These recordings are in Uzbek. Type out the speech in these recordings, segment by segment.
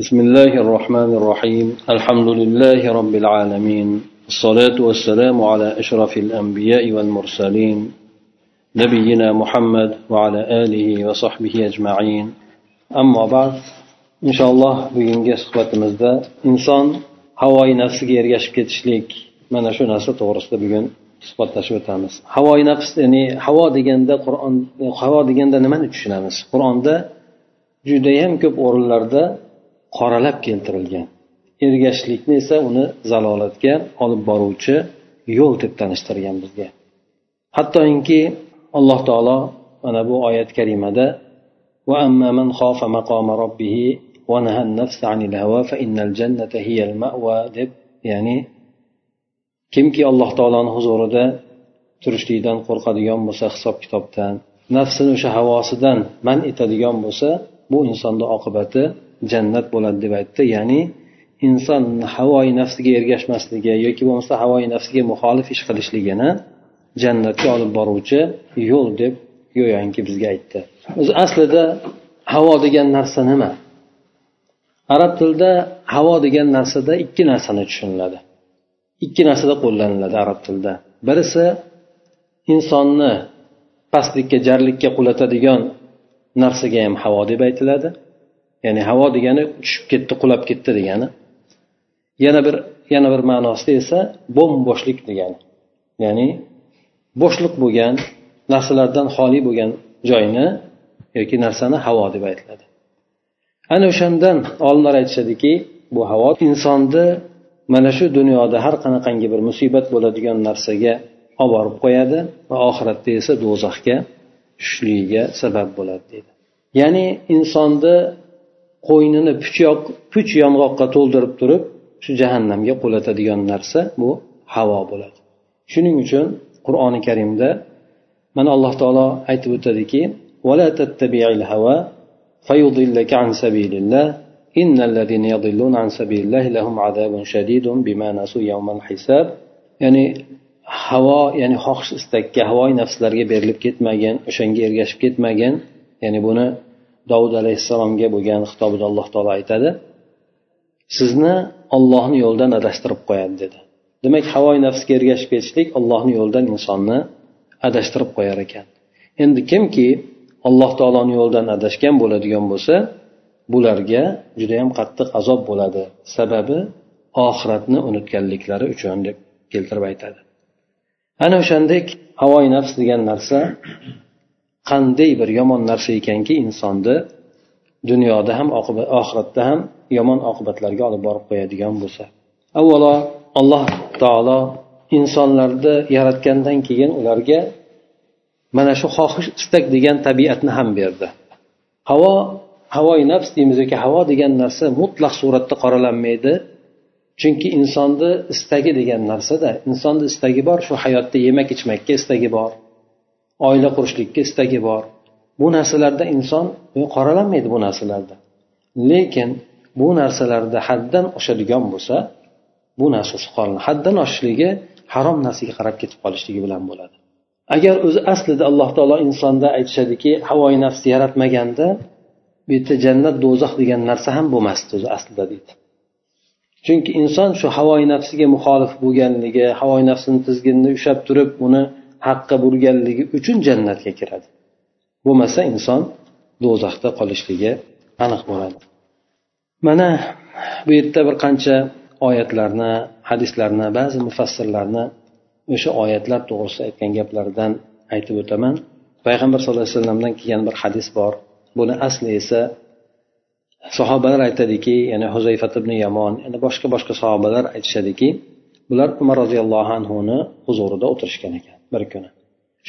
بسم الله الرحمن الرحيم الحمد لله رب العالمين الصلاة والسلام على أشرف الأنبياء والمرسلين نبينا محمد وعلى آله وصحبه أجمعين أما بعد إن شاء الله bugungi suhbatimizda inson havoyi nafsiga ergashib ketishlik mana shu narsa to'g'risida bugun suhbatlashib o'tamiz havoyi nafs ya'ni havo deganda qur'on havo deganda nimani tushunamiz qur'onda judayam ko'p o'rinlarda qoralab keltirilgan. Ergashishlikni esa uni zalolatga olib boruvchi yo'l deb tanishtirgan bizga. Hattoki alloh taolo mana bu oyat karimada deb ya'ni kimki alloh taoloni huzurida turishlikdan qo'rqadigan bo'lsa hisob kitobdan nafsini o'sha havosidan man etadigan bo'lsa bu insonni oqibati jannat bo'ladi deb aytdi. Ya'ni inson havoyi nafsiga ergashmasligi yoki bo'lmasa havoyi nafsiga muxolif ish qilishligini jannatga olib boruvchi yo'l deb go'yoki bizga aytdi. O'zi aslida havo degan narsa nima? Arab tilida havo degan narsada ikki narsani tushuniladi. Ikki narsada qo'llaniladi arab tilida. Birisi insonni pastlikka jarlikka qulatadigan narsaga ham havo deb aytiladi. Ya'ni havo degani tushib ketdi qulab ketdi degani. Yana bir yana bir ma'nosida esa bo'm bo'shlik degani. Ya'ni bo'shliq bo'lgan narsalardan xoli bo'lgan joyni yoki narsani havo deb aytiladi. Ana o'shandan olimlar aytishadiki bu havo insonni mana shu dunyoda har qanaqangi bir musibat bo'ladigan narsaga olib borib qo'yadi va oxiratda esa do'zaxga tushishligiga sabab bo'ladi deydi. Ya'ni insonni qo'ynini puch yong'oqqa to'ldirib turib shu jahannamga qulatadigan narsa bu havo bo'ladi shuning uchun qur'oni karimda mana alloh taolo aytib o'tadiki إن الذين يضلون عن سبيل الله لهم عذاب شديد بما نسوا يوم الحساب يعني havo ya'ni xohish istakka havoyi nafslarga berilib ketmagan o'shanga ergashib ketmagan ya'ni buni dovud alayhissalomga bo'lgan xitobida alloh taolo aytadi. Sizni ollohni yo'lidan adashtirib qo'yadi dedi. Demak havoyi nafsga ergashib ketishlik ollohni yo'lidan insonni adashtirib qo'yar ekan. Endi kimki alloh taoloni yo'lidan adashgan bo'ladigan bo'lsa bularga judayam qattiq azob bo'ladi. Sababi oxiratni unutganliklari uchun deb keltirib aytadi. Ana o'shandek havoyi nafs degan narsa qanday bir yomon narsa ekanki insonni dunyoda ham oxiratda ham yomon oqibatlarga olib borib qo'yadigan bo'lsa. Avvalo alloh taolo insonlarni yaratgandan keyin ularga mana shu xohish istak degan tabiatni ham berdi. Havo havoi nafs deymiz yoki havo degan narsa mutlaq suratda qoralanmaydi. Chunki insonni istagi degan narsada insonni istagi bor shu hayotda yemak ichmakka istagi bor. Oila qurishlikka istagi bor. Bu narsalarda inson qoralanmaydi bu narsalarda. Lekin bu narsalarda haddan oshadigan bo'lsa bu narsasi haddan oshishligi harom narsaga qarab ketib qolishligi bilan bo'ladi. Agar o'zi aslida alloh taolo insonda aytishadiki havoyi nafsni yaratmaganda bu yerda jannat do'zax degan narsa ham bo'lmasdi o'zi aslida deydi. Chunki inson shu havoyi nafsiga muxolif bo'lganligi havoyi nafsini tizginini ushlab turib uni haqqa burganligi uchun jannatga kiradi. Bo'lmasa inson do'zaxda qolishligi aniq bo'ladi. Mana bu yerda bir qancha oyatlarni hadislarni ba'zi mufassirlarni o'sha oyatlar to'g'risida aytgan gaplaridan aytib o'taman. Payg'ambar sallallohu alayhi vasallamdan kelgan bir hadis bor. Buni asli esa sahobalar aytadiki ya'ni huzayfat ibn yamon yana boshqa boshqa sahobalar aytishadiki bular umar roziyallohu anhuni huzurida o'tirishgan ekan. Bir kuni.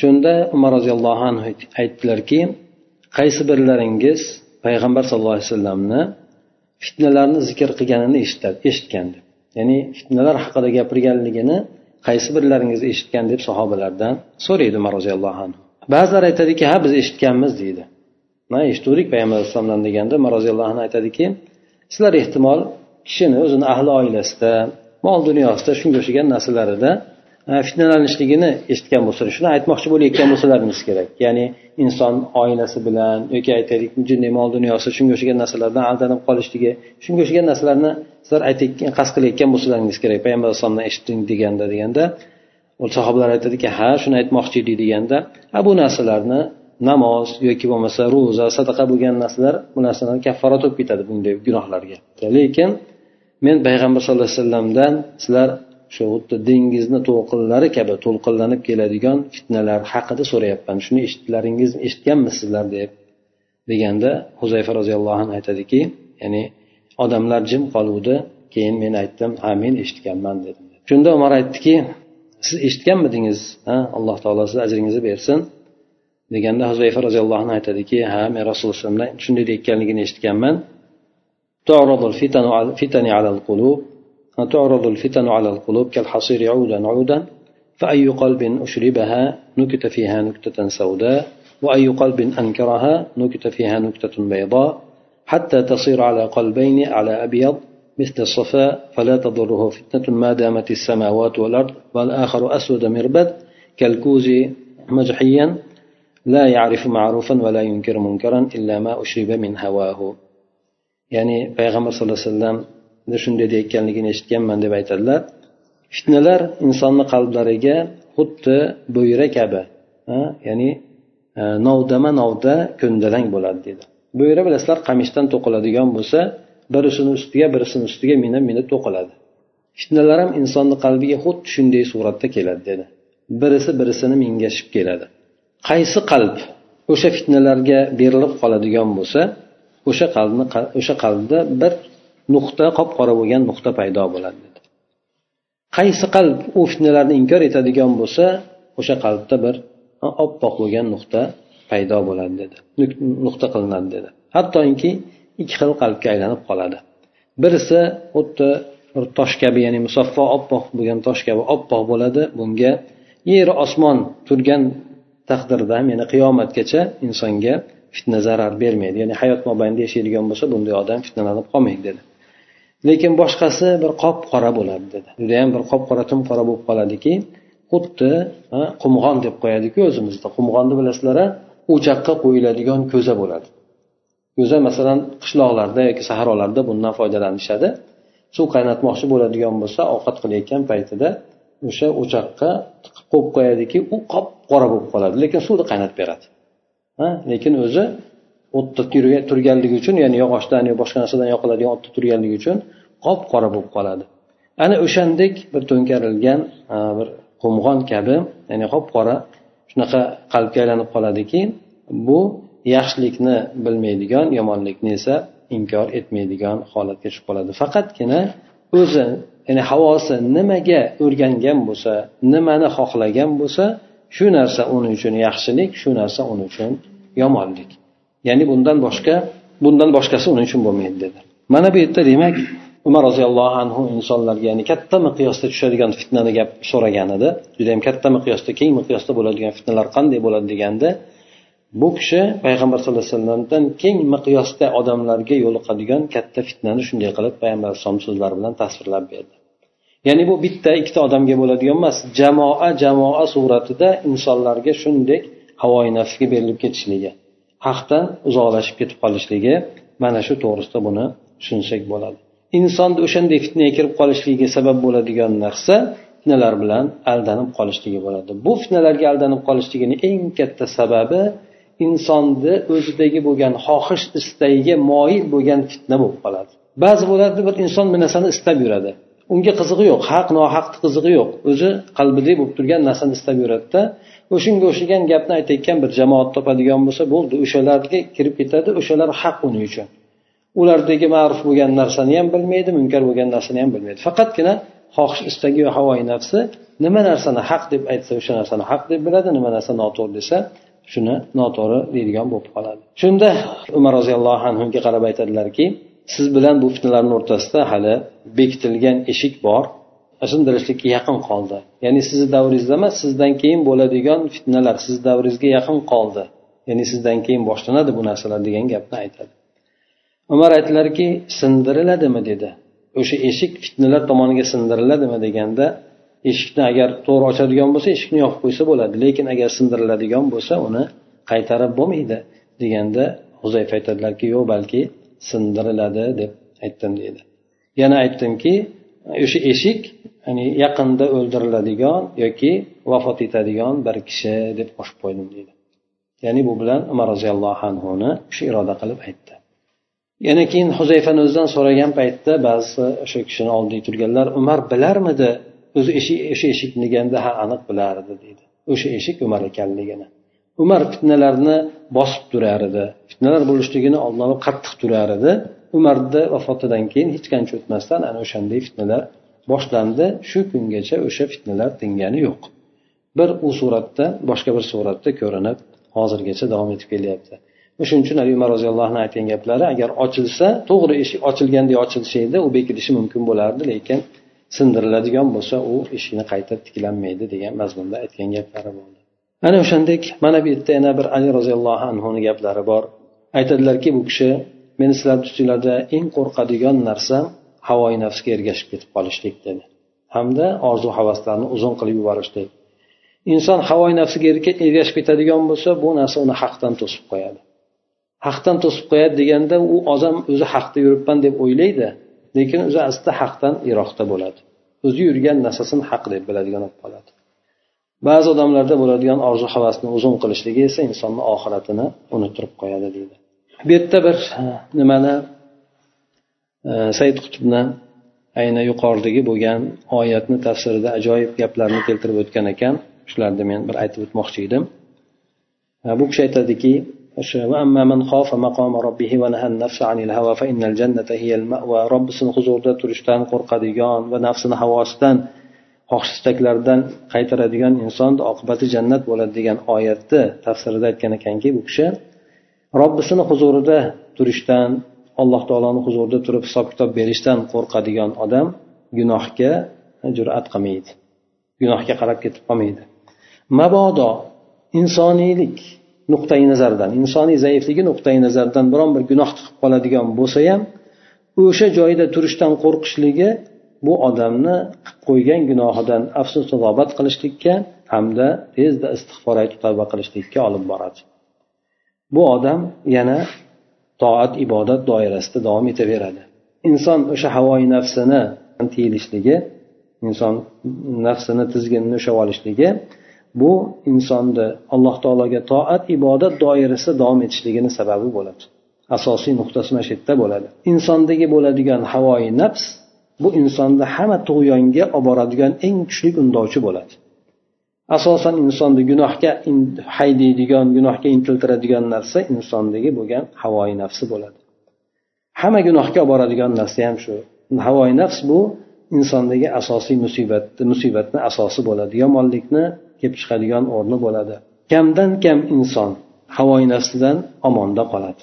Shunda umar roziyallohu anhu aytdilarki qaysi birlaringiz payg'ambar sallallohu alayhi vasallamni fitnalarni zikr qilganini eshitgan deb. Ya'ni fitnalar haqida gapirganligini qaysi birlaringiz eshitgan deb sahobalardan so'raydi umar roziyallohu anhu. Ba'zilar aytadiki ha biz eshitganmiz deydi. Ma eshituvdik payg'ambar alayhissalomdan deganda umar roziyallohu anhu aytadiki sizlar ehtimol kishini o'zini ahli oilasida mol dunyosida shunga o'xshagan narsalarida fitnalanishligini eshitgan bo'lsalar shuni aytmoqchi bo'layotgan bo'lsalaringiz kerak. Ya'ni inson oilasi bilan yoki aytaylik mol dunyosi shunga o'xshagan narsalardan aldanib qolishligi shunga o'xshagan narsalarni sizlar aytayotgan qasd qilayotgan bo'lsalaringiz kerak. Payg'ambar alayhisalomdan eshitding deganda deganda sahobalar aytadiki ha shuni aytmoqchi edik deganda a bu narsalarni namoz yoki bo'lmasa ro'za sadaqa bo'lgan narsalar bu narsalar kafforat bo'lib ketadi bunday gunohlarga. Lekin men payg'ambar sallallohu alayhi vasallamdan sizlar shu xuddi dengizni to'lqinlari kabi to'lqinlanib keladigan fitnalar haqida so'rayapman. Shuni eshitdilaringiz eshitganmisizlar deb deganda huzayfa roziyallohu anhu aytadiki ya'ni odamlar jim qoluvdi keyin men aytdim ha men eshitganman dedim. Shunda umar aytdiki siz eshitganmidingiz? Ha alloh taolo sizni ajringizni bersin deganda huzayfa roziyallohu anhu aytadiki ha men rasululloh shunday deyotganligini eshitganman. تعرض الفتن فتن على القلوب كالحصير عودا عودا فأي قلب أشربها نكت فيها نكتة سوداء وأي قلب أنكرها نكت فيها نكتة بيضاء حتى تصير على قلبين على أبيض مثل الصفاء فلا تضره فتنة ما دامت السماوات والأرض والآخر أسود مربد كالكوز مجحيا لا يعرف معروفا ولا ينكر منكرا إلا ما أشرب من هواه. ya'ni payg'ambar sallallohu alayhi vasallam shunday deyayotganligini eshitganman deb aytadilar. Fitnalar insonni qalblariga xuddi bo'yra kabi ya'ni e, novdama novda ko'ndalang bo'ladi dedi. Bo'yra bilasizlar qamishdan to'qiladigan bo'lsa birisini ustiga birisini ustiga minib minib to'qiladi. Fitnalar ham insonni qalbiga xuddi shunday suratda keladi dedi. Birisi birisini mingashib keladi. Qaysi qalb o'sha fitnalarga berilib qoladigan bo'lsa o'sha qalbni o'sha qalbda bir nuqta qop qora bo'lgan nuqta paydo bo'ladi dedi. Qaysi qalb u fitnalarni inkor etadigan bo'lsa o'sha qalbda bir oppoq bo'lgan nuqta paydo bo'ladi dedi. Nuqta qilinadi dedi. Hattoki ikki xil qalbga aylanib qoladi. Birisi xuddi bir tosh kabi ya'ni musaffo oppoq bo'lgan tosh kabi oppoq bo'ladi. Bunga yer osmon turgan taqdirda ham ya'ni qiyomatgacha insonga fitna zarar bermaydi. Ya'ni hayot mobaynida yashaydigan bo'lsa bunday odam fitnalanib qolmaydi dedi. Lekin boshqasi bir qop qora bo'ladi dedi judayam bir qop qora tum qora bo'lib qoladiki xuddi qumg'on deb qo'yadiku o'zimizda. Qumg'onni bilasizlar o'choqqa qo'yiladigan ko'za bo'ladi. Ko'za masalan qishloqlarda yoki sahrolarda bundan foydalanishadi. Suv qaynatmoqchi bo'ladigan bo'lsa ovqat qilayotgan paytida o'sha o'choqqa tiqib qo'yib qo'yadiki u qop qora bo'lib qoladi. Lekin suvni qaynatib beradi. Lekin o'zi o'tda turganligi uchun ya'ni yog'ochdan yo boshqa narsadan yoqiladigan o'tda turganligi uchun qop qora bo'lib qoladi. Ana o'shandek bir to'nkarilgan bir qumg'on kabi ya'ni qop qora shunaqa qalbga aylanib qoladiki bu yaxshilikni bilmaydigan yomonlikni esa inkor etmaydigan holatga tushib qoladi. Faqatgina o'zi ya'ni havosi nimaga o'rgangan bo'lsa nimani xohlagan bo'lsa shu narsa uning uchun yaxshilik shu narsa uning uchun yomonlik. Ya'ni bundan boshqa bundan boshqasi uning uchun bo'lmaydi dedi. Mana bu yerda demak umar roziyallohu anhu insonlarga ya'ni katta miqyosda tushadigan fitnani gap so'ragan edi. Judayam katta miqyosda keng miqyosda bo'ladigan fitnalar qanday bo'ladi deganda bu kishi payg'ambar sallallohu alayhi vasallamdan keng miqyosda odamlarga yo'liqadigan katta fitnani shunday qilib payg'ambar alayhisalom so'zlari bilan tasvirlab berdi. Ya'ni bu bitta ikkita odamga bo'ladigan emas jamoa jamoa suratida insonlarga shunday havoyi nafsga berilib ketishligi. Haqdan uzoqlashib ketib qolishligi mana shu to'g'risida buni tushunsak bo'ladi. Insonni o'shanday fitnaga kirib qolishligiga sabab bo'ladigan narsa fitnalar bilan aldanib qolishligi bo'ladi. Bu fitnalarga aldanib qolishligini eng katta sababi insonni o'zidagi bo'lgan xohish istagiga moyil bo'lgan fitna bo'lib qoladi. Ba'zi bo'ladi bir inson bir narsani istab yuradi. Unga qizig'i yo'q haq nohaqni qizig'i yo'q. O'zi qalbida bo'lib turgan narsani istab yuradida o'shanga o'xshagan gapni aytayotgan bir jamoat topadigan bo'lsa bo'ldi. O'shalarga kirib ketadi o'shalar haq uning uchun. Ulardagi ma'ruf bo'lgan narsani ham bilmaydi munkar bo'lgan narsani ham bilmaydi. Faqatgina xohish istagi va havoyi nafsi nima narsani haq deb aytsa o'sha narsani haq deb biladi nima narsa noto'g'ri desa shuni noto'g'ri deydigan bo'lib qoladi. Shunda umar roziyallohu anhuga qarab aytadilarki siz bilan bu fitnalarni o'rtasida hali bekitilgan eshik bor. Sindirishlikka yaqin qoldi. Ya'ni sizni davringizda emas sizdan keyin bo'ladigan fitnalar sizni davringizga yaqin qoldi. Ya'ni sizdan keyin boshlanadi bu narsalar degan gapni aytadi. Umar aytdilarki sindiriladimi dedi. O'sha eshik fitnalar tomoniga sindiriladimi deganda eshikni agar to'g'ri ochadigan bo'lsa eshikni yopib qo'ysa bo'ladi. Lekin agar sindiriladigan bo'lsa uni qaytarib bo'lmaydi deganda huzayfa aytadilarki yo'q balki sindiriladi deb aytdim deydi yana aytdimki o'sha eshik ya'ni yaqinda o'ldiriladigan yoki vafot etadigan bir kishi deb qo'shib qo'ydim deydi. Ya'ni bu bilan umar roziyallohu anhuni shu iroda qilib aytdi. Yana keyin huzayfani o'zidan so'ragan paytda ba'zi o'sha kishini oldida turganlar umar bilarmidi? O'zi eshik o'sha eshikni deganda ha aniq bilardi deydi. O'sha eshik umar ekanligini. Umar fitnalarni bosib turar edi fitnalar bo'lishligini oldini olib qattiq turar edi umarni vafotidan keyin hech qancha o'tmasdan ana o'shanday fitnalar boshlandi. Shu kungacha o'sha fitnalar tingani yo'q. Bir u suratda boshqa bir suratda ko'rinib hozirgacha davom etib kelyapti. Shuning uchun ali umar roziyallohu anhu aytgan gaplari agar ochilsa to'g'ri eshik ochilgandek ochilsa edi u bekilishi mumkin bo'lardi lekin sindiriladigan bo'lsa u eshikni qayta tiklanmaydi degan mazmunda aytgan gaplari bo'ldi. Ana o'shandek mana bu yerda yana bir ali roziyallohu anhuni gaplari bor. Aytadilarki bu kishi meni sizlarni ustinglarda eng qo'rqadigan narsam havoyi nafsga ergashib ketib qolishlik dedi. Hamda orzu havaslarni uzun qilib yuborishlik. Inson havoyi nafsiga ergashib ketadigan bo'lsa bu narsa uni haqdan to'sib qo'yadi. Haqdan to'sib qo'yadi deganda u odam o'zi haqda yuribman deb o'ylaydi lekin o'zi aslida haqdan yiroqda bo'ladi. O'zi yurgan narsasini haq deb biladigan bo'lib qoladi. Ba'zi odamlarda bo'ladigan orzu havasni uzun qilishligi esa insonni oxiratini unuttirib qo'yadi deydi. Bu yerda bir nimani said qutbni ayni yuqoridagi bo'lgan oyatni tafsirida ajoyib gaplarni keltirib o'tgan ekan shularni men bir aytib o'tmoqchi edim e, bu kishi aytadiki وأما من خاف مقام ربه ونهى النفس عن الهوى فإن الجنة هي المأوى robbisini huzurida turishdan qo'rqadigan va nafsini havosidan xohish istaklardan qaytaradigan inson oqibati jannat bo'ladi degan oyatni tafsirida aytgan ekanki bu kishi robbisini huzurida turishdan alloh taoloni huzurida turib hisob kitob berishdan qo'rqadigan odam gunohga jur'at qilmaydi. Gunohga qarab ketib qolmaydi. Mabodo insoniylik nuqtai nazardan insoniy zaifligi nuqtai nazaridan biron bir gunoh qilib qoladigan bo'lsa ham o'sha joyda turishdan qo'rqishligi bu odamni qilib qo'ygan gunohidan afsus tavobat qilishlikka hamda tezda istig'for aytib tavba qilishlikka olib boradi. Bu odam yana toat ibodat doirasida davom etaveradi. Inson o'sha havoyi nafsini tiyilishligi inson nafsini tizginini ushlab olishligi bu insonni alloh taologa toat ibodat doirasida davom etishligini sababi bo'ladi. Asosiy nuqtasi mana shu yerda bo'ladi. Insondagi bo'ladigan havoyi nafs bu insonni hamma tug'yonga olib boradigan eng kuchli undovchi bo'ladi. Asosan insonni gunohga haydaydigan gunohga intiltiradigan narsa insondagi bo'lgan havoyi nafsi bo'ladi. Hamma gunohga olib boradigan narsa ham shu. Havoyi nafs bu insondagi asosiy musibatni musibatni asosi bo'ladi. Yomonlikni kelib chiqadigan o'rni bo'ladi. Kamdan kam inson havoyi nafsidan omonda qoladi.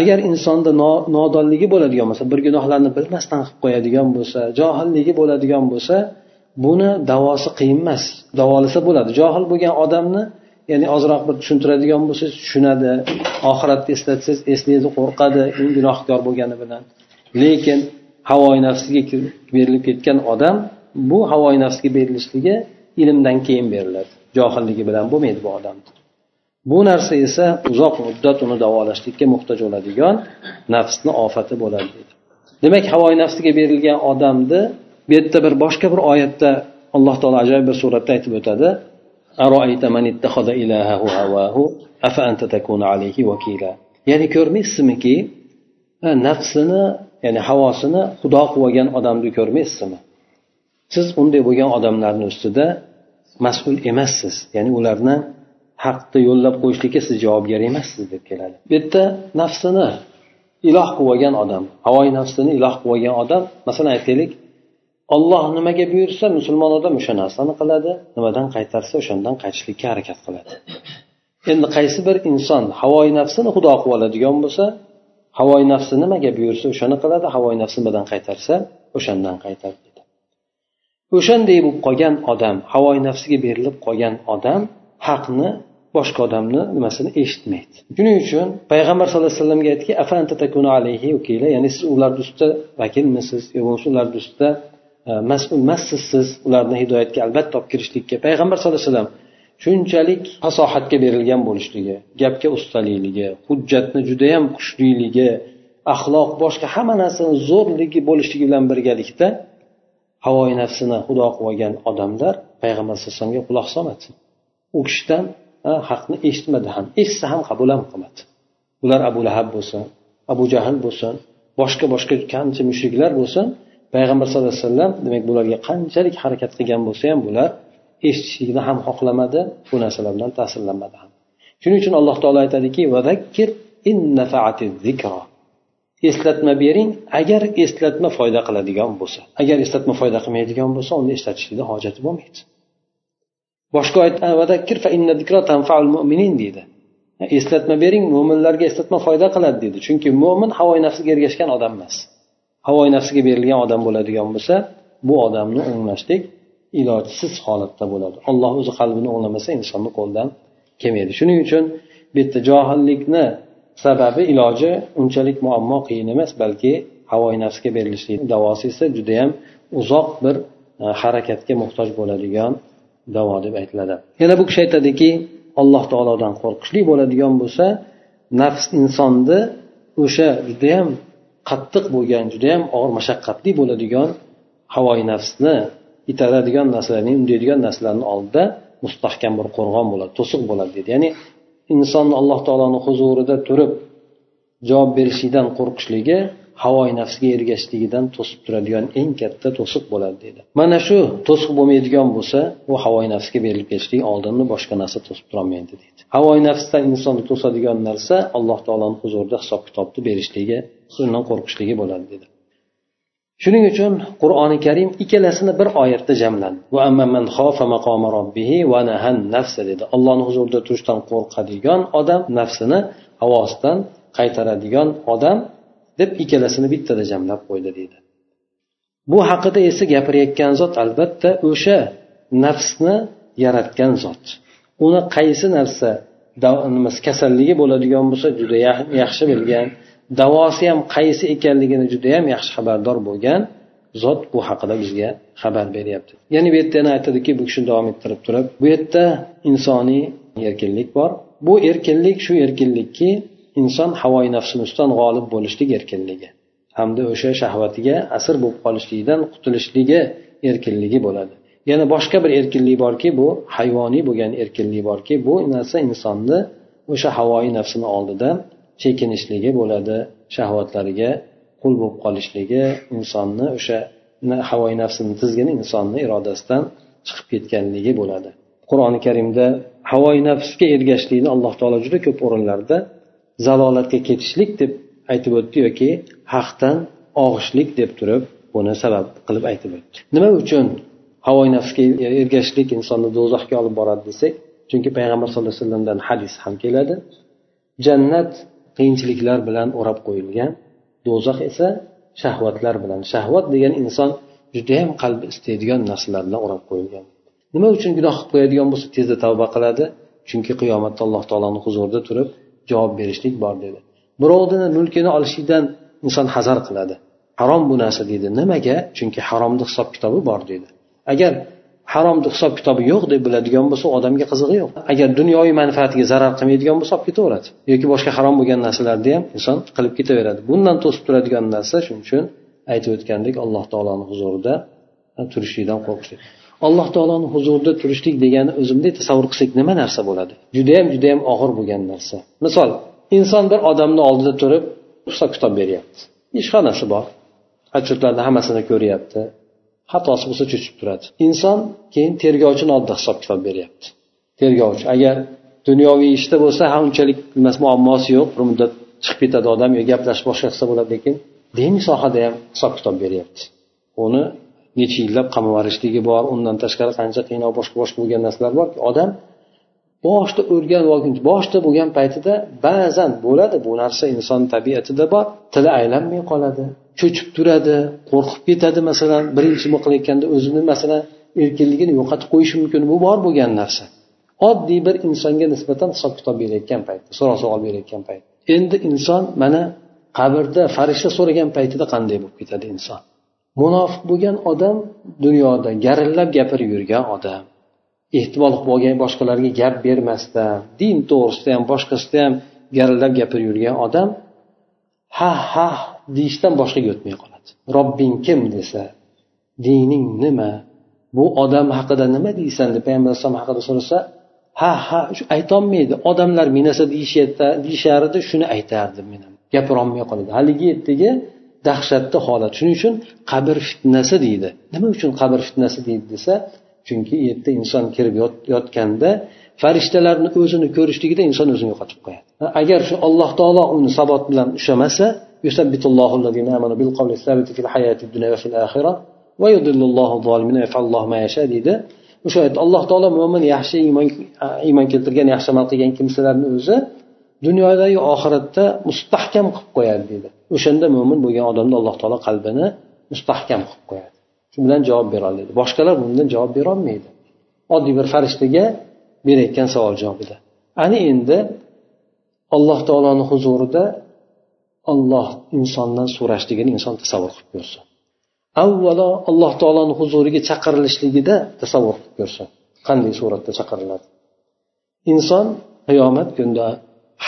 Agar insonda nodonligi bo'ladigan bo'lsa bir gunohlarni bilmasdan qilib qo'yadigan bo'lsa johilligi bo'ladigan bo'lsa buni davosi qiyin emas. Davolasa bo'ladi. Johil bo'lgan odamni ya'ni ozroq bir tushuntiradigan bo'lsangiz tushunadi oxiratni eslatsangiz eslaydi qo'rqadi men gunohkor bo'lgani bilan. Lekin havoyi nafsiga berilib ketgan odam bu havoyi nafsga berilishligi ilmdan keyin beriladi. Johilligi bilan bo'lmaydi bu odamni bu narsa esa uzoq muddat uni davolashlikka muhtoj bo'ladigan nafsni ofati bo'ladi. Deydi demak havoyi nafsiga berilgan odamni bu yerda bir boshqa bir oyatda alloh taolo ajoyib bir suratda aytib o'tadi. Ya'ni ko'rmaysizmiki nafsini ya'ni havosini xudo qilib olgan odamni ko'rmaysizmi? Siz unday bo'lgan odamlarni ustida mas'ul emassiz. Ya'ni ularni haqni yo'llab qo'yishlikka siz javobgar emassiz deb keladi. Bu yerda nafsini iloh qilib olgan odam havoyi nafsini iloh qilib olgan odam masalan aytaylik olloh nimaga buyursa musulmon odam o'sha narsani qiladi nimadan qaytarsa o'shandan qaytishlikka harakat qiladi. Endi qaysi bir inson havoyi nafsini xudo qilib oladigan bo'lsa havoyi nafsi nimaga buyursa o'shani qiladi havoyi nafsi nimadan qaytarsa o'shandan qaytadi o'shanday bo'lib qolgan odam havoyi nafsiga berilib qolgan odam haqni boshqa odamni nimasini eshitmaydi. Shuning uchun payg'ambar sallallohu alayhi vasallamga aytdiki ya'ni siz ularni ustida vakilmisiz? Yo bo'lmasa ularni ustida mas'ul emassiz siz ularni hidoyatga albatta olib kirishlikka payg'ambar sallallohu alayhi vasallam shunchalik fasohatga berilgan bo'lishligi gapga ustalikligi hujjatni judayam kuchliligi axloq boshqa hamma narsani zo'rligi bo'lishligi bilan birgalikda havoi nafsini xudo qilib olgan odamlar payg'ambar sallallohu alayhi vasallamga quloq solmadi. U kishidan haqni eshitmadi ham eshitsa ham qabul ham qilmadi. Ular abu lahab bo'lsin abu jahl bo'lsin boshqa boshqa qancha mushriklar bo'lsin payg'ambar sallallohu alayhi vasallam demak bularga qanchalik harakat qilgan bo'lsa ham bular eshitishlikni ham xohlamadi bu narsalar bilan ta'sirlanmadi ham. Shuning uchun alloh taolo aytadiki eslatma bering agar eslatma foyda qiladigan bo'lsa agar eslatma foyda qilmaydigan bo'lsa uni eslatishlikni hojati bo'lmaydi. Boshqa deydi. Eslatma bering mo'minlarga eslatma foyda qiladi deydi. Chunki mo'min havoyi nafsiga ergashgan odam emas. Havoyi nafsiga berilgan odam bo'ladigan bo'lsa bu odamni o'nglashlik ilojsiz holatda bo'ladi. Alloh o'zi qalbini o'nglamasa insonni qo'lidan kelmaydi. Shuning uchun bu yerda johillikni sababi iloji unchalik muammo qiyin emas balki havoyi nafsga berilishlik davosi esa judayam uzoq bir e, harakatga muhtoj bo'ladigan davo deb aytiladi. Yana bu kishi aytadiki alloh taolodan qo'rqishlik bo'ladigan bo'lsa nafs insonni o'sha judayam qattiq bo'lgan judayam og'ir mashaqqatli bo'ladigan havoyi nafsni itaradigan narsalarni undaydigan narsalarni oldida mustahkam bir qo'rg'on bo'ladi to'siq bo'ladi deydi ya'ni insonni alloh taoloni huzurida turib javob berishlikdan qo'rqishligi havoyi nafsga ergashishligidan to'sib turadigan eng katta to'siq bo'ladi deydi mana shu to'siq bo'lmaydigan bo'lsa u havoyi nafsga berilib ketishlik oldinni boshqa narsa to'sib turolmaydi deydi havoyi nafsdan insonni to'sadigan narsa alloh taoloni huzurida hisob kitobni berishligi sundan qo'rqishligi bo'ladi dedi. Shuning uchun qur'oni karim ikkalasini bir oyatda jamladi. Dedi. Allohni huzurida turishdan qo'rqadigan odam nafsini havosidan qaytaradigan odam deb ikkalasini bittada jamlab qo'ydi deydi bu haqida esa gapirayotgan zot albatta o'sha nafsni yaratgan zot. Uni qaysi narsa kasalligi bo'ladigan bo'lsa juda yaxshi bilgan davosi ham qaysi ekanligini judayam yaxshi xabardor bo'lgan zot bu haqida bizga xabar beryapti. Ya'ni bu yerda yana aytadiki bu kishi davom ettirib turib bu yerda insoniy erkinlik bor. Bu erkinlik shu erkinlikki inson havoyi nafsini ustidan g'olib bo'lishlik erkinligi. Hamda o'sha shahvatiga asir bo'lib qolishlikdan qutulishligi erkinligi bo'ladi. Yana boshqa bir erkinlik borki bu hayvoniy bo'lgan erkinlik borki bu narsa insonni o'sha havoyi nafsini oldida chekinishligi bo'ladi shahvatlariga qul bo'lib qolishligi insonni o'sha havoyi nafsini tizgini insonni irodasidan chiqib ketganligi bo'ladi. Qur'oni karimda havoyi nafsga ergashishlikni alloh taolo juda ko'p o'rinlarda zalolatga ketishlik deb aytib o'tdi yoki haqdan og'ishlik deb turib buni sabab qilib aytib o'tdi. Nima uchun havoyi nafsga ergashishlik insonni do'zaxga olib boradi desak? Chunki payg'ambar sallallohu alayhi vasallamdan hadis ham keladi. Jannat qiyinchiliklar bilan o'rab qo'yilgan. Do'zax esa shahvatlar bilan. Shahvat degan inson judayam qalbi istaydigan narsalar bilan o'rab qo'yilgan. Nima uchun gunoh qilib qo'yadigan bo'lsa tezda tavba qiladi. Chunki qiyomatda alloh taoloni huzurida turib javob berishlik bor dedi. Birovni mulkini olishlikdan inson hazar qiladi. Harom bu narsa deydi nimaga? Chunki haromni hisob kitobi bor deydi agar haromni hisob kitobi yo'q deb biladigan bo'lsa odamga qizig'i yo'q. Agar dunyoviy manfaatiga zarar qilmaydigan bo'lsa olib ketaveradi. Yoki boshqa harom bo'lgan narsalarni ham inson qilib ketaveradi. Bundan to'sib turadigan narsa shuning uchun aytib o'tgandek alloh taoloni huzurida turishlikdan qo'rqishlik. Alloh taoloni huzurida turishlik degani o'zimdek tasavvur qilsak nima narsa bo'ladi? Judayam judayam og'ir bo'lgan narsa. Misol inson bir odamni oldida turib hisob kitob beryapti. Ishxonasi bor. Отчетlarni hammasini ko'ryapti. Xatosi bo'lsa cho'chib turadi. Inson keyin tergovchini oldida hisob kitob beryapti. Tergovchi agar dunyoviy ishda bo'lsa ha unchalik muammosi yo'q bir muddat chiqib ketadi odam yo gaplashib boshqa qilsa bo'ladi lekin diniy sohada ham hisob kitob beryapti. Uni necha yillab qamab yuborishligi bor undan tashqari qancha qiynoq boshqa boshqa bo'lgan narsalar borki odam boshida o'rganib olguncha boshida bo'lgan paytida ba'zan bo'ladi bu narsa inson tabiatida bor. Tili aylanmay qoladi cho'chib turadi qo'rqib ketadi masalan birinchi nima qilayotganda o'zini masalan erkinligini yo'qotib qo'yishi mumkin. Bu bor bo'lgan narsa. Oddiy bir insonga nisbatan hisob kitob berayotgan paytda so'roq savol berayotgan payt endi inson mana qabrda farishta so'ragan paytida qanday bo'lib ketadi inson? Munofiq bo'lgan odam dunyoda garillab gapirib yurgan odam. Ehtimol bo'lgan boshqalarga gap bermasdan din to'g'risida ham boshqasida ham garillab gapirib yurgan odam ha ha deyishdan boshqaga o'tmay qoladi. Robbing kim desa dining nima bu odam haqida nima deysan deb payg'ambar alayhisalom haqida so'rasa ha ha aytolmaydi. Odamlar men narsa deyishardi shuni aytardim men ham gapirolmay qoladi. Haligi yerdagi dahshatli holat. Shuning uchun qabr fitnasi deydi. Nima uchun qabr fitnasi deydi desa chunki u yerda inson kirib yotganda farishtalarni o'zini ko'rishligida inson o'zini yo'qotib qo'yadi. Agar shu alloh taolo uni sabot bilan ushlamasa deydi. O'sha alloh taolo mo'min yaxshi iymon keltirgan yaxshi amal qilgan kimsalarni o'zi dunyodagi oxiratda mustahkam qilib qo'yadi deydi. O'shanda mo'min bo'lgan odamni alloh taolo qalbini mustahkam qilib qo'yadi. Shu bilan javob beroladi boshqalar bundan javob berolmaydi oddiy bir farishtaga berayotgan savol javobida. Ana endi alloh taoloni huzurida olloh insondan so'rashligini inson tasavvur qilib ko'rsin. Avvalo alloh taoloni huzuriga chaqirilishligida tasavvur qilib ko'rsin. Qanday suratda chaqiriladi? Inson qiyomat kunida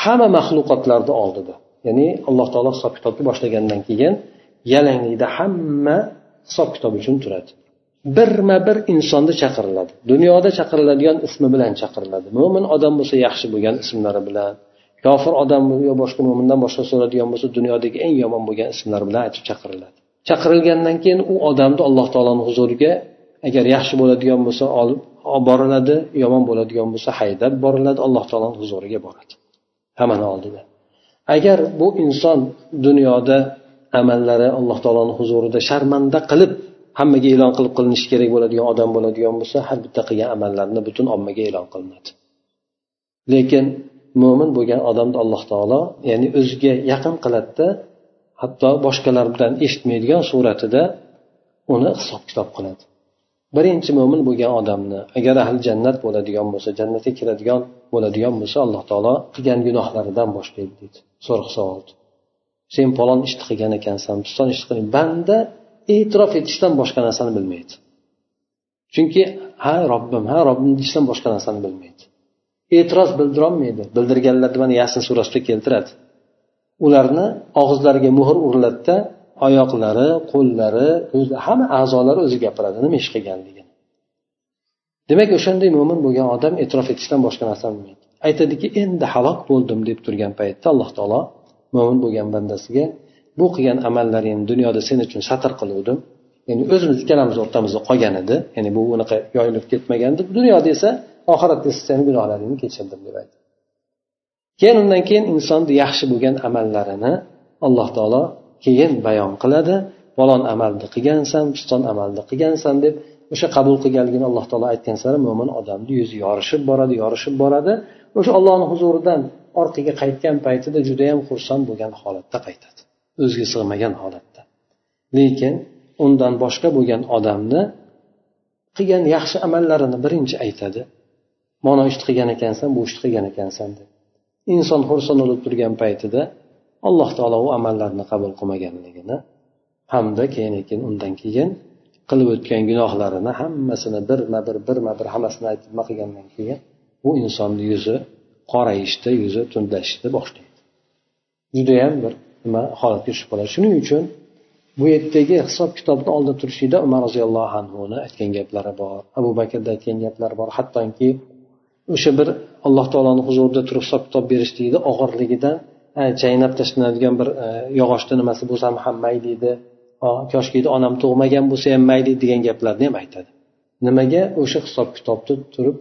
hamma maxluqotlarni oldida ya'ni alloh taolo hisob kitobni boshlagandan keyin yalanglikda hamma hisob kitob uchun turadi. Birma bir insonni chaqiriladi. Dunyoda chaqiriladigan ismi bilan chaqiriladi. Mo'min odam bo'lsa yaxshi bo'lgan ismlari bilan kofir odam yo boshqa mo'mindan boshqa so'radigan bo'lsa dunyodagi eng yomon bo'lgan ismlar bilan aytib chaqiriladi. Chaqirilgandan keyin u odamni alloh taoloni huzuriga agar yaxshi bo'ladigan bo'lsa olib boriladi yomon bo'ladigan bo'lsa haydab boriladi alloh taoloni huzuriga boradi. Hammani oldida. Agar bu inson dunyoda amallari alloh taoloni huzurida sharmanda qilib hammaga e'lon qilib qilinishi kerak bo'ladigan odam bo'ladigan bo'lsa har bitta qilgan amallarini butun ommaga e'lon qilinadi. Lekin mo'min bo'lgan odamni alloh taolo ya'ni o'ziga yaqin qiladida hatto boshqalar bilan eshitmaydigan suratida uni hisob kitob qiladi. Birinchi mo'min bo'lgan odamni agar ahli jannat bo'ladigan bo'lsa jannatga kiradigan bo'ladigan bo'lsa alloh taolo qilgan gunohlaridan boshlaydi deydi. So'roq savol sen falon ishni qilgan ekansan piston ishni qilgan banda e'tirof etishdan boshqa narsani bilmaydi. Chunki ha robbim ha robbim deyishdan boshqa narsani bilmaydi. E'tiroz bildirolmaydi. Bildirganlarni mana yasin surasida keltiradi? Ularni og'izlariga muhr uriladida oyoqlari qo'llari o'zi hamma a'zolari o'zi gapiradi. Nima ish qilganligini demak o'shanday mo'min bo'lgan odam e'tirof etishdan boshqa narsani bilmaydi. Aytadiki endi halok bo'ldim deb turgan paytda alloh taolo mo'min bo'lgan bandasiga bu qilgan amallaringni dunyoda sen uchun satr qiluvdim. Ya'ni o'zimiz ikkalamiz o'rtamizda qolgan edi. Ya'ni bu unaqa yoyilib ketmagandi dunyoda esa oxiratda esa seni gunohlaringni kechirdim deb aytdi. Keyin undan keyin insonni yaxshi bo'lgan amallarini alloh taolo keyin bayon qiladi. Falon amalni qilgansan piston amalni qilgansan deb o'sha qabul qilganligini alloh taolo aytgan sari mo'min odamni yuzi yorishib boradi yorishib boradi. O'sha ollohni huzuridan orqaga qaytgan paytida judayam xursand bo'lgan holatda qaytadi. O'ziga sig'magan holatda. Lekin undan boshqa bo'lgan odamni qilgan yaxshi amallarini birinchi aytadi. Mana ishni qilgan ekansan bu ishni qilgan ekansan deb. Inson xursand bo'lib turgan paytida alloh taolo u amallarni qabul qilmaganligini hamda keyin keyin undan keyin qilib o'tgan gunohlarini hammasini birma bir birma bir hammasini aytib nima qilgandan keyin bu insonni yuzi qorayishni yuzi tundlashishni boshlaydi. Judayam bir nima holatga tushib qoladi. Shuning uchun bu yerdagi hisob kitobni oldida turishlikda umar roziyallohu anhuni aytgan gaplari bor abu bakrni aytgan gaplari bor. Hattoki o'sha bir alloh taoloni huzurida turib hisob kitob berishlikni og'irligidan chaynab tashlanadigan bir e, yog'ochni nimasi bo'lsa ham mayli edi koshki onam tug'magan bo'lsa ham mayli degan gaplarni ham aytadi. Nimaga o'sha hisob kitobni turib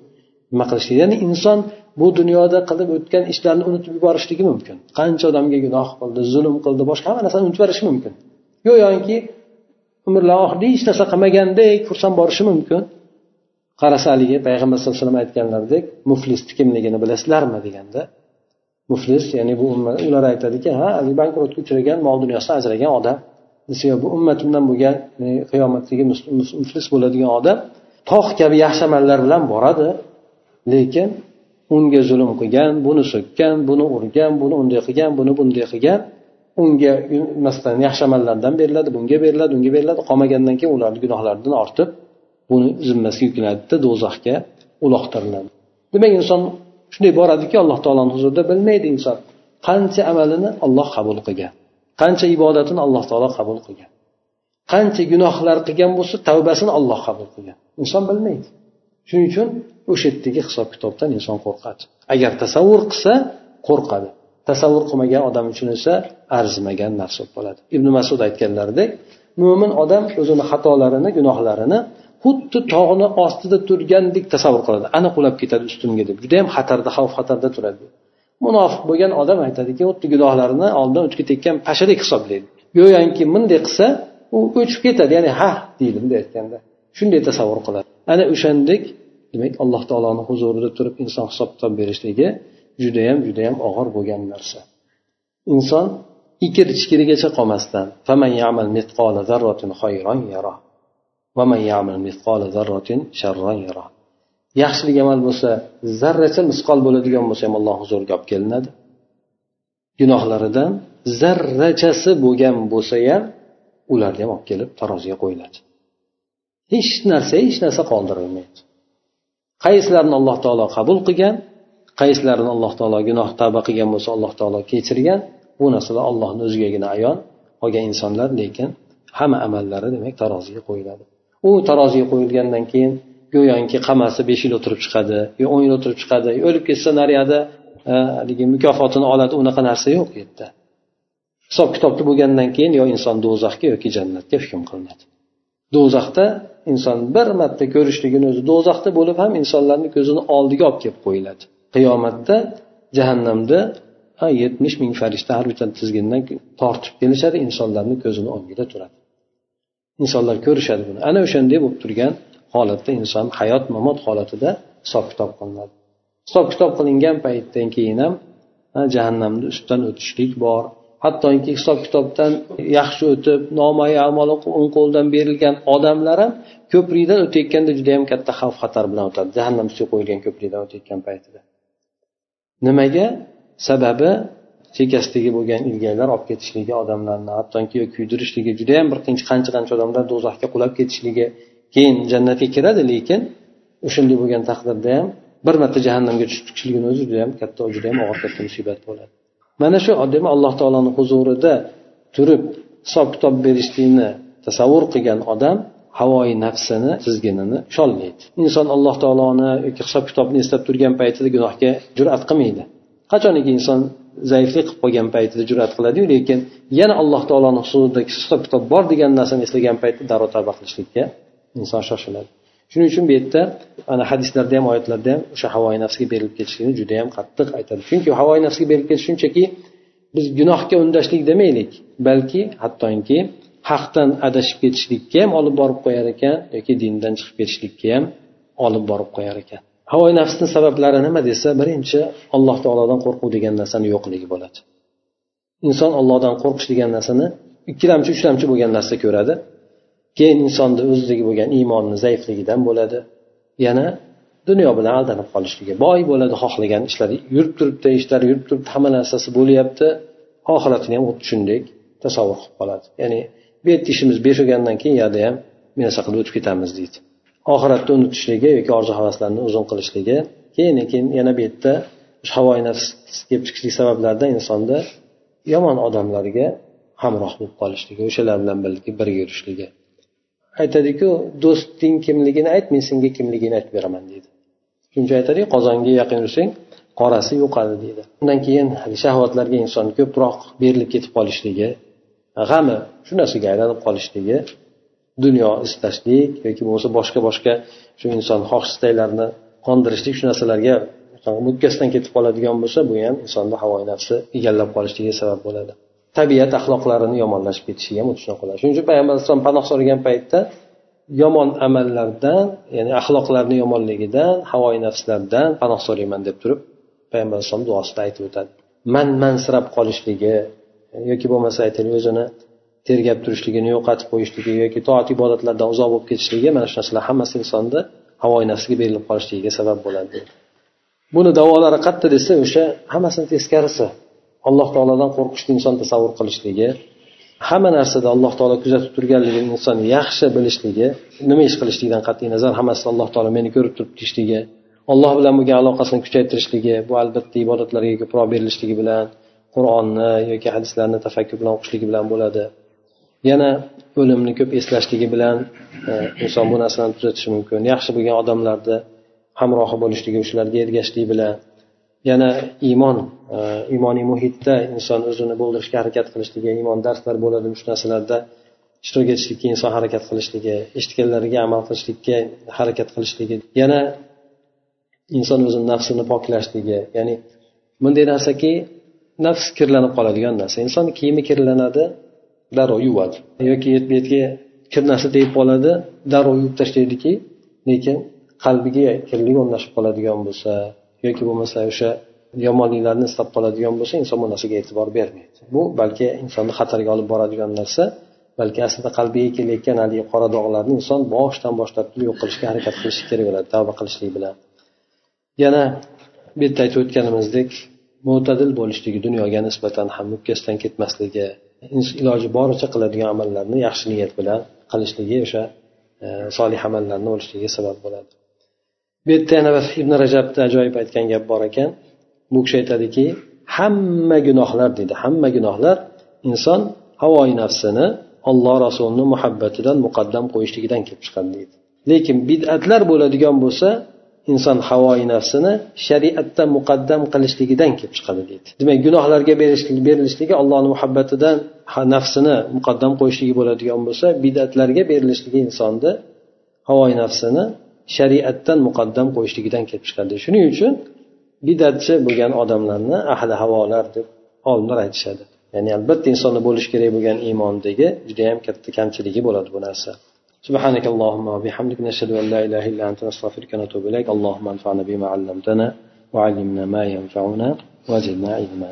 nima qilishlik ya'ni inson bu dunyoda qilib o'tgan ishlarni unutib yuborishligi mumkin. Qancha odamga gunoh qildi zulm qildi boshqa hamma narsani unutib yuborishi mumkin. Go'yoki umrlar oxirida hech narsa qilmagandek xursand borishi mumkin. Qarasa haligi payg'ambar sallallohu alayhi vasallam aytganlaridek muflisni kimligini bilasizlarmi deganda muflis ya'ni bu ular aytadiki ha bankrotga uchragan mol dunyosidan ajragan odam. Desa bu ummatimdan bo'lgan qiyomatdagi muflis bo'ladigan odam tog' kabi yaxshi amallar bilan boradi. Lekin unga zulm qilgan buni so'kkan buni urgan buni unday qilgan buni bunday qilgan unga masalan yaxshi amallardan beriladi bunga beriladi unga beriladi. Qolmagandan keyin ularni gunohlaridan ortib buni zimmasiga yuklanadida do'zaxga uloqtiriladi. Demak inson shunday boradiki alloh taoloni huzurida bilmaydi inson qancha amalini olloh qabul qilgan qancha ibodatini alloh taolo qabul qilgan qancha gunohlar qilgan bo'lsa tavbasini olloh qabul qilgan. Inson bilmaydi. Shuning uchun o'sha yerdagi hisob kitobdan inson qo'rqadi. Agar tasavvur qilsa qo'rqadi. Tasavvur qilmagan odam uchun esa arzimagan narsa bo'ladi. Ibn masud aytganlaridek mo'min odam o'zini xatolarini gunohlarini xuddi tog'ni ostida turgandek tasavvur qiladi. Ana qulab ketadi ustimga deb. Judayam xatarda xavf xatarda turadi. Munofiq bo'lgan odam aytadiki xuddi gunohlarini oldin o'tib ketayotgan pashadek hisoblaydi. Go'yoki bunday qilsa u o'chib ketadi. Ya'ni ha deydi bunday aytganda. Shunday tasavvur qiladi. Ana o'shandek demak alloh taoloni huzurida turib inson hisob kitob berishligi judayam judayam og'ir bo'lgan narsa. Inson ikir chikirigacha qolmasdan yaxshilik amal bo'lsa zarracha misqol bo'ladigan bo'lsa ham alloh huzuriga olib kelinadi. Gunohlaridan zarrachasi bo'lgan bo'lsa ham ularni ham olib kelib taroziga qo'yiladi. Hech narsa hech narsa qoldirilmaydi. Qaysilarini alloh taolo qabul qilgan qaysilarini alloh taolo gunoh tavba qilgan bo'lsa alloh taolo kechirgan bu narsalar allohni o'zigagina ayon qolgan insonlar lekin hamma amallari demak taroziga qo'yiladi. U taroziga qo'yilgandan keyin go'yoki qamasi besh yil o'tirib chiqadi yo o'n yil o'tirib chiqadi o'lib ketsa nariyada e, haligi mukofotini oladi unaqa narsa yo'q u yerda. Hisob kitobni bo'lgandan keyin yo inson do'zaxga yoki jannatga hukm qilinadi. Do'zaxda inson bir marta ko'rishligini o'zi do'zaxda bo'lib ham insonlarni ko'zini oldiga olib kelib qo'yiladi. Qiyomatda jahannamda yetmish ming farishta har bitta tizgindan tortib kelishadi insonlarni ko'zini o'ngida turadi. Insonlar ko'rishadi buni. Ana o'shanday bo'lib turgan holatda inson hayot mamot holatida hisob kitob qilinadi. Hisob kitob qilingan paytdan keyin ham jahannamni ustidan o'tishlik bor. Hattoki hisob kitobdan yaxshi o'tib nomai amali o'ng qo'ldan berilgan odamlar ham ko'prikdan o'tayotganda juda yam katta xavf xatar bilan o'tadi. Jahannam ustiga qo'yilgan ko'prikdan o'tayotgan paytida. Nimaga? Sababi chekkasidagi bo'lgan ilgaylar olib ketishligi odamlarni hattoki kuydirishligi judayam bir qancha qancha odamlar do'zaxga qulab ketishligi keyin jannatga kiradi lekin o'shanday bo'lgan taqdirda ham bir marta jahannamga tushib chiqishligini o'zi judayam katta judayam og'ir katta musibat bo'ladi. Mana shu demak alloh taoloni huzurida turib hisob kitob berishlikni tasavvur qilgan odam havoyi nafsini tizginini usholmaydi inson alloh taoloni yoki hisob kitobni eslab turgan paytida gunohga jur'at qilmaydi. Qachoniki inson zaiflik qilib qolgan paytida jur'at qiladiyu lekin yana alloh taoloni huzuridagi hisob kitob bor degan narsani eslagan paytda darrov tavba qilishlikka inson shoshiladi. Shuning uchun bu yerda ana hadislarda ham oyatlarda ham o'sha havoyi nafsga berilib ketishlikni juda yam qattiq aytadi. Chunki havoyi nafsga berilib ketish shunchaki biz gunohga undashlik demaylik balki hattoki haqdan adashib ketishlikka ham olib borib qo'yar ekan yoki dindan chiqib ketishlikka ham olib borib qo'yar ekan. Havoyi nafsni sabablari nima desa birinchi alloh taolodan qo'rquv degan narsani yo'qligi bo'ladi. Inson ollohdan qo'rqish degan narsani ikkilamchi uchlamchi bo'lgan narsa ko'radi. Keyin insonni o'zidagi bo'lgan iymonni zaifligidan bo'ladi. Yana dunyo bilan aldanib qolishligi boy bo'ladi xohlagan ishlari. Yurib turibdi ishlari yurib turibdi hamma narsasi bo'lyapti. Oxiratini ham xuddi shunday tasavvur qilib qoladi. Ya'ni bu yerda ishimiz besh keyin yerda ham narsa qilib o'tib ketamiz deydi. Oxiratni unutishligi yoki orzu havaslarni uzun qilishligi keyin keyin yana bu yerda havoyi nafs kelib chiqishlik sabablaridan insonda yomon odamlarga hamroh bo'lib qolishligi o'shalar bilan birga yurishligi aytadiku do'sting kimligini ayt men senga kimligini aytib beraman deydi. Shuning uchun aytadiki qozonga yaqin yursang qorasi yo'qadi deydi. Undan keyin shahvatlarga inson ko'proq berilib ketib qolishligi g'ami shu narsaga aylanib qolishligi dunyo istashlik yoki bo'lmasa boshqa boshqa shu inson xohish istaklarini qondirishlik shu narsalarga mukkasidan ketib qoladigan bo'lsa bu ham insonni havoyi nafsi egallab qolishligiga sabab bo'ladi. Tabiat axloqlarini yomonlashib ketishiga ham xuddi shunaqa shuning uchun payg'ambar alayhisalom panoh so'ragan paytda yomon amallardan ya'ni axloqlarni yomonligidan havoyi nafslardan panoh so'rayman deb turib payg'ambar alayhisalom duosida aytib o'tadi. Man mansirab qolishligi e, yoki bo'lmasa aytaylik o'zini tergab turishligini yo'qotib qo'yishligi yoki toat ibodatlardan uzoq bo'lib ketishligi mana shu narsalar hammasi insonni havoyi nafsiga berilib qolishligiga sabab bo'ladi. Buni davolari qayerda desa o'sha hammasini teskarisi. Alloh taolodan qo'rqishni inson tasavvur qilishligi hamma narsada alloh taolo kuzatib turganligini inson yaxshi bilishligi nima ish qilishligidan qat'iy nazar hammasida alloh taolo meni ko'rib turibdi deyishligi alloh bilan bo'lgan aloqasini kuchaytirishligi bu albatta ibodatlarga ko'proq berilishligi bilan qur'onni yoki hadislarni tafakkur bilan o'qishligi bilan bo'ladi. Yana o'limni ko'p eslashligi bilan e, inson bu narsani tuzatishi mumkin. Yaxshi bo'lgan odamlarni hamrohi bo'lishligi ularga ergashishlik bilan yana iymon e, iymoniy muhitda inson o'zini bo'ldirishga harakat qilishligi iymon darslar bo'ladi shu narsalarda ishtirok etishlikka inson harakat qilishligi eshitganlariga amal qilishlikka harakat qilishligi yana inson o'zini nafsini poklashligi ya'ni bunday narsaki nafs kirlanib qoladigan narsa. Inson kiyimi kirlanadi darrov yuvadi. Yoki bu yerga kir narsa tegib qoladi darrov yuvib tashlaydiki lekin qalbiga kirlik o'rnashib qoladigan bo'lsa yoki bo'lmasa o'sha yomonliklarni istab qoladigan bo'lsa inson bu narsaga e'tibor bermaydi. Bu balki insonni xatarga olib boradigan narsa balki aslida qalbiga kelayotgan haligi qora dog'larni inson boshidan boshlab yo'q qilishga harakat qilishi kerak bo'ladi tavba qilishlik bilan. Yana bu yerda aytib o'tganimizdek mo'tadil bo'lishligi dunyoga nisbatan ham mukkasidan ketmasligi iloji boricha qiladigan amallarni yaxshi niyat bilan qilishligi o'sha e, solih amallarni bo'lishligiga sabab bo'ladi. Bu yerda yana bir ibn rajabni ajoyib aytgan gap bor ekan. Bu kishi aytadiki hamma gunohlar deydi hamma gunohlar inson havoyi nafsini olloh rasulini muhabbatidan muqaddam qo'yishligidan kelib chiqadi deydi. Lekin bid'atlar bo'ladigan bo'lsa inson havoyi nafsini shariatda muqaddam qilishligidan kelib chiqadi deydi. Demak gunohlarga berilishligi allohni muhabbatidan nafsini muqaddam qo'yishligi bo'ladigan bo'lsa bidatlarga berilishligi insonni havoyi nafsini shariatdan muqaddam qo'yishligidan kelib chiqadi shuning uchun bidatchi bo'lgan odamlarni ahli havolar deb olimlar aytishadi ya'ni albatta insonda bo'lishi kerak bo'lgan iymondagi judayam katta kamchiligi bo'ladi bu narsa سبحانك اللهم وبحمدك نشهد أن لا إله إلا أنت نستغفرك ونتوب إليك اللهم انفعنا بما علمتنا وعلمنا ما ينفعنا وزدنا علما